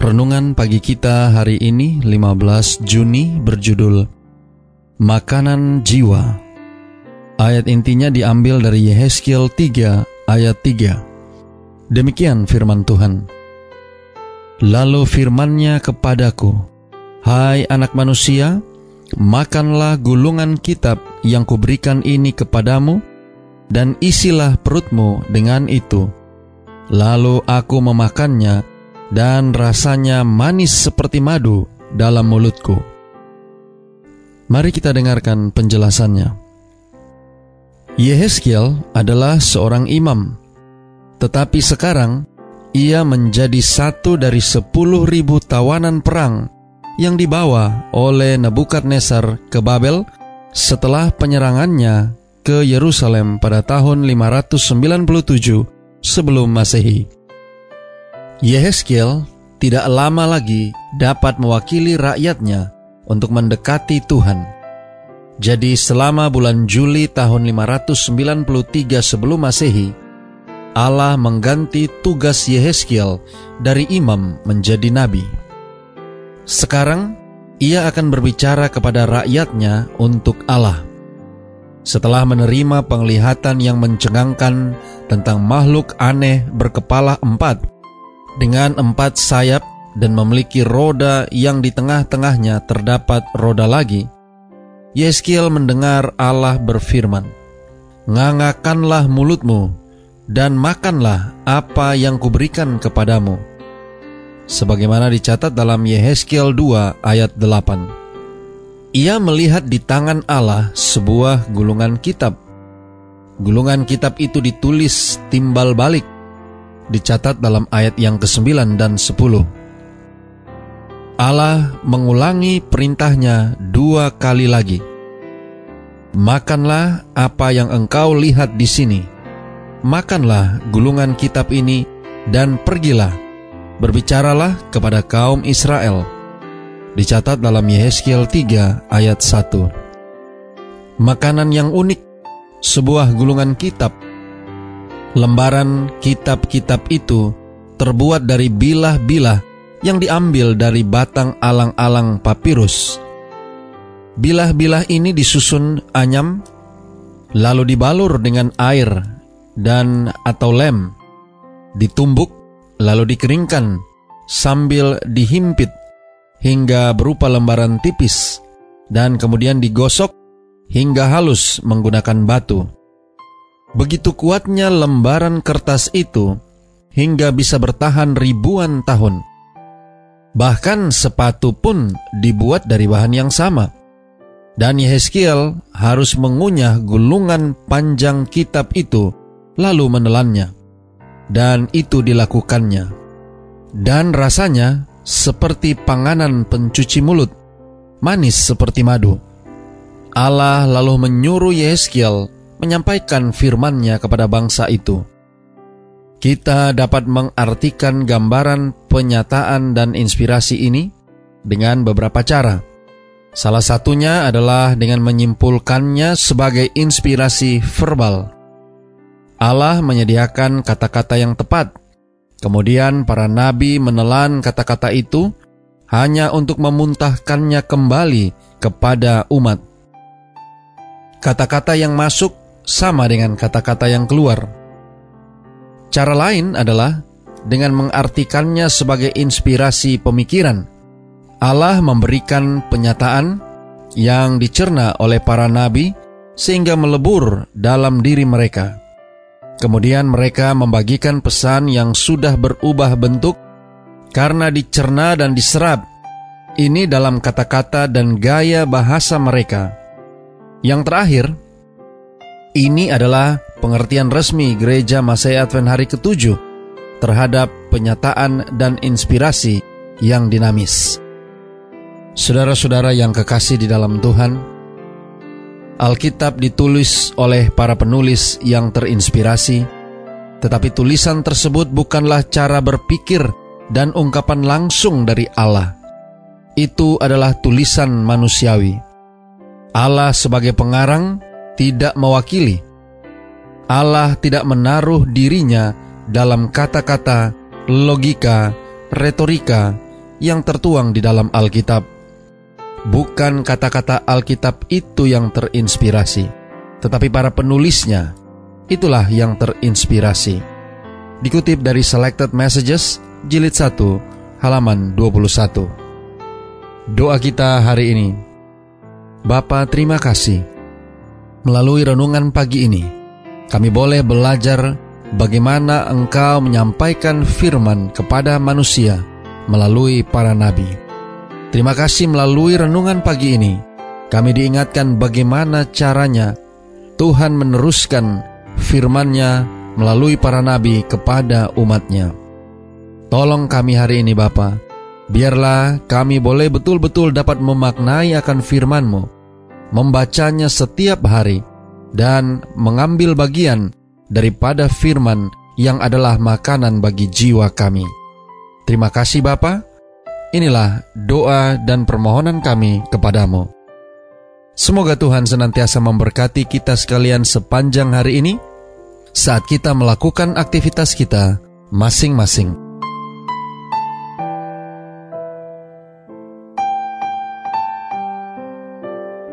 Renungan pagi kita hari ini 15 Juni berjudul Makanan Jiwa. Ayat intinya diambil dari Yehezkiel 3 ayat 3. Demikian firman Tuhan. Lalu firmannya kepadaku, Hai anak manusia, makanlah gulungan kitab yang kuberikan ini kepadamu, dan isilah perutmu dengan itu. Lalu aku memakannya, dan rasanya manis seperti madu dalam mulutku. Mari kita dengarkan penjelasannya. Yehezkiel adalah seorang imam, tetapi sekarang ia menjadi satu dari sepuluh ribu tawanan perang yang dibawa oleh Nebukadnezar ke Babel setelah penyerangannya ke Yerusalem pada tahun 597 sebelum Masehi. Yehezkiel tidak lama lagi dapat mewakili rakyatnya untuk mendekati Tuhan. Jadi selama bulan Juli tahun 593 sebelum Masehi, Allah mengganti tugas Yehezkiel dari imam menjadi nabi. Sekarang, ia akan berbicara kepada rakyatnya untuk Allah. Setelah menerima penglihatan yang mencengangkan tentang makhluk aneh berkepala empat dengan empat sayap dan memiliki roda yang di tengah-tengahnya terdapat roda lagi, Yeskiel mendengar Allah berfirman, Ngangakanlah mulutmu dan makanlah apa yang kuberikan kepadamu. Sebagaimana dicatat dalam Yehezkiel 2 ayat 8. Ia melihat di tangan Allah sebuah gulungan kitab. Gulungan kitab itu ditulis timbal balik dicatat dalam ayat yang ke-9 dan 10. Allah mengulangi perintahnya dua kali lagi. Makanlah apa yang engkau lihat di sini. Makanlah gulungan kitab ini dan pergilah. Berbicaralah kepada kaum Israel. Dicatat dalam Yehezkiel 3 ayat 1. Makanan yang unik, sebuah gulungan kitab Lembaran kitab-kitab itu terbuat dari bilah-bilah yang diambil dari batang alang-alang papirus. Bilah-bilah ini disusun anyam, lalu dibalur dengan air dan atau lem, ditumbuk, lalu dikeringkan sambil dihimpit hingga berupa lembaran tipis dan kemudian digosok hingga halus menggunakan batu. Begitu kuatnya lembaran kertas itu hingga bisa bertahan ribuan tahun. Bahkan sepatu pun dibuat dari bahan yang sama. Dan Yehezkiel harus mengunyah gulungan panjang kitab itu lalu menelannya. Dan itu dilakukannya. Dan rasanya seperti panganan pencuci mulut, manis seperti madu. Allah lalu menyuruh Yehezkiel menyampaikan firman-Nya kepada bangsa itu. Kita dapat mengartikan gambaran penyataan dan inspirasi ini dengan beberapa cara. Salah satunya adalah dengan menyimpulkannya sebagai inspirasi verbal. Allah menyediakan kata-kata yang tepat. Kemudian para nabi menelan kata-kata itu hanya untuk memuntahkannya kembali kepada umat. Kata-kata yang masuk sama dengan kata-kata yang keluar. Cara lain adalah dengan mengartikannya sebagai inspirasi pemikiran. Allah memberikan penyataan yang dicerna oleh para nabi sehingga melebur dalam diri mereka. Kemudian mereka membagikan pesan yang sudah berubah bentuk karena dicerna dan diserap. Ini dalam kata-kata dan gaya bahasa mereka. Yang terakhir, ini adalah pengertian resmi Gereja Masai Advent hari ketujuh terhadap penyataan dan inspirasi yang dinamis. Saudara-saudara yang kekasih di dalam Tuhan, Alkitab ditulis oleh para penulis yang terinspirasi, tetapi tulisan tersebut bukanlah cara berpikir dan ungkapan langsung dari Allah. Itu adalah tulisan manusiawi. Allah sebagai pengarang tidak mewakili. Allah tidak menaruh dirinya dalam kata-kata, logika, retorika yang tertuang di dalam Alkitab Bukan kata-kata Alkitab itu yang terinspirasi, tetapi para penulisnya itulah yang terinspirasi. Dikutip dari Selected Messages, jilid 1, halaman 21. Doa kita hari ini. Bapa terima kasih. Melalui renungan pagi ini, kami boleh belajar bagaimana Engkau menyampaikan firman kepada manusia melalui para nabi. Terima kasih melalui renungan pagi ini. Kami diingatkan bagaimana caranya Tuhan meneruskan firman-Nya melalui para nabi kepada umatnya. Tolong kami hari ini Bapa, biarlah kami boleh betul-betul dapat memaknai akan firman-Mu, membacanya setiap hari, dan mengambil bagian daripada firman yang adalah makanan bagi jiwa kami. Terima kasih Bapak. Inilah doa dan permohonan kami kepadamu. Semoga Tuhan senantiasa memberkati kita sekalian sepanjang hari ini saat kita melakukan aktivitas kita masing-masing.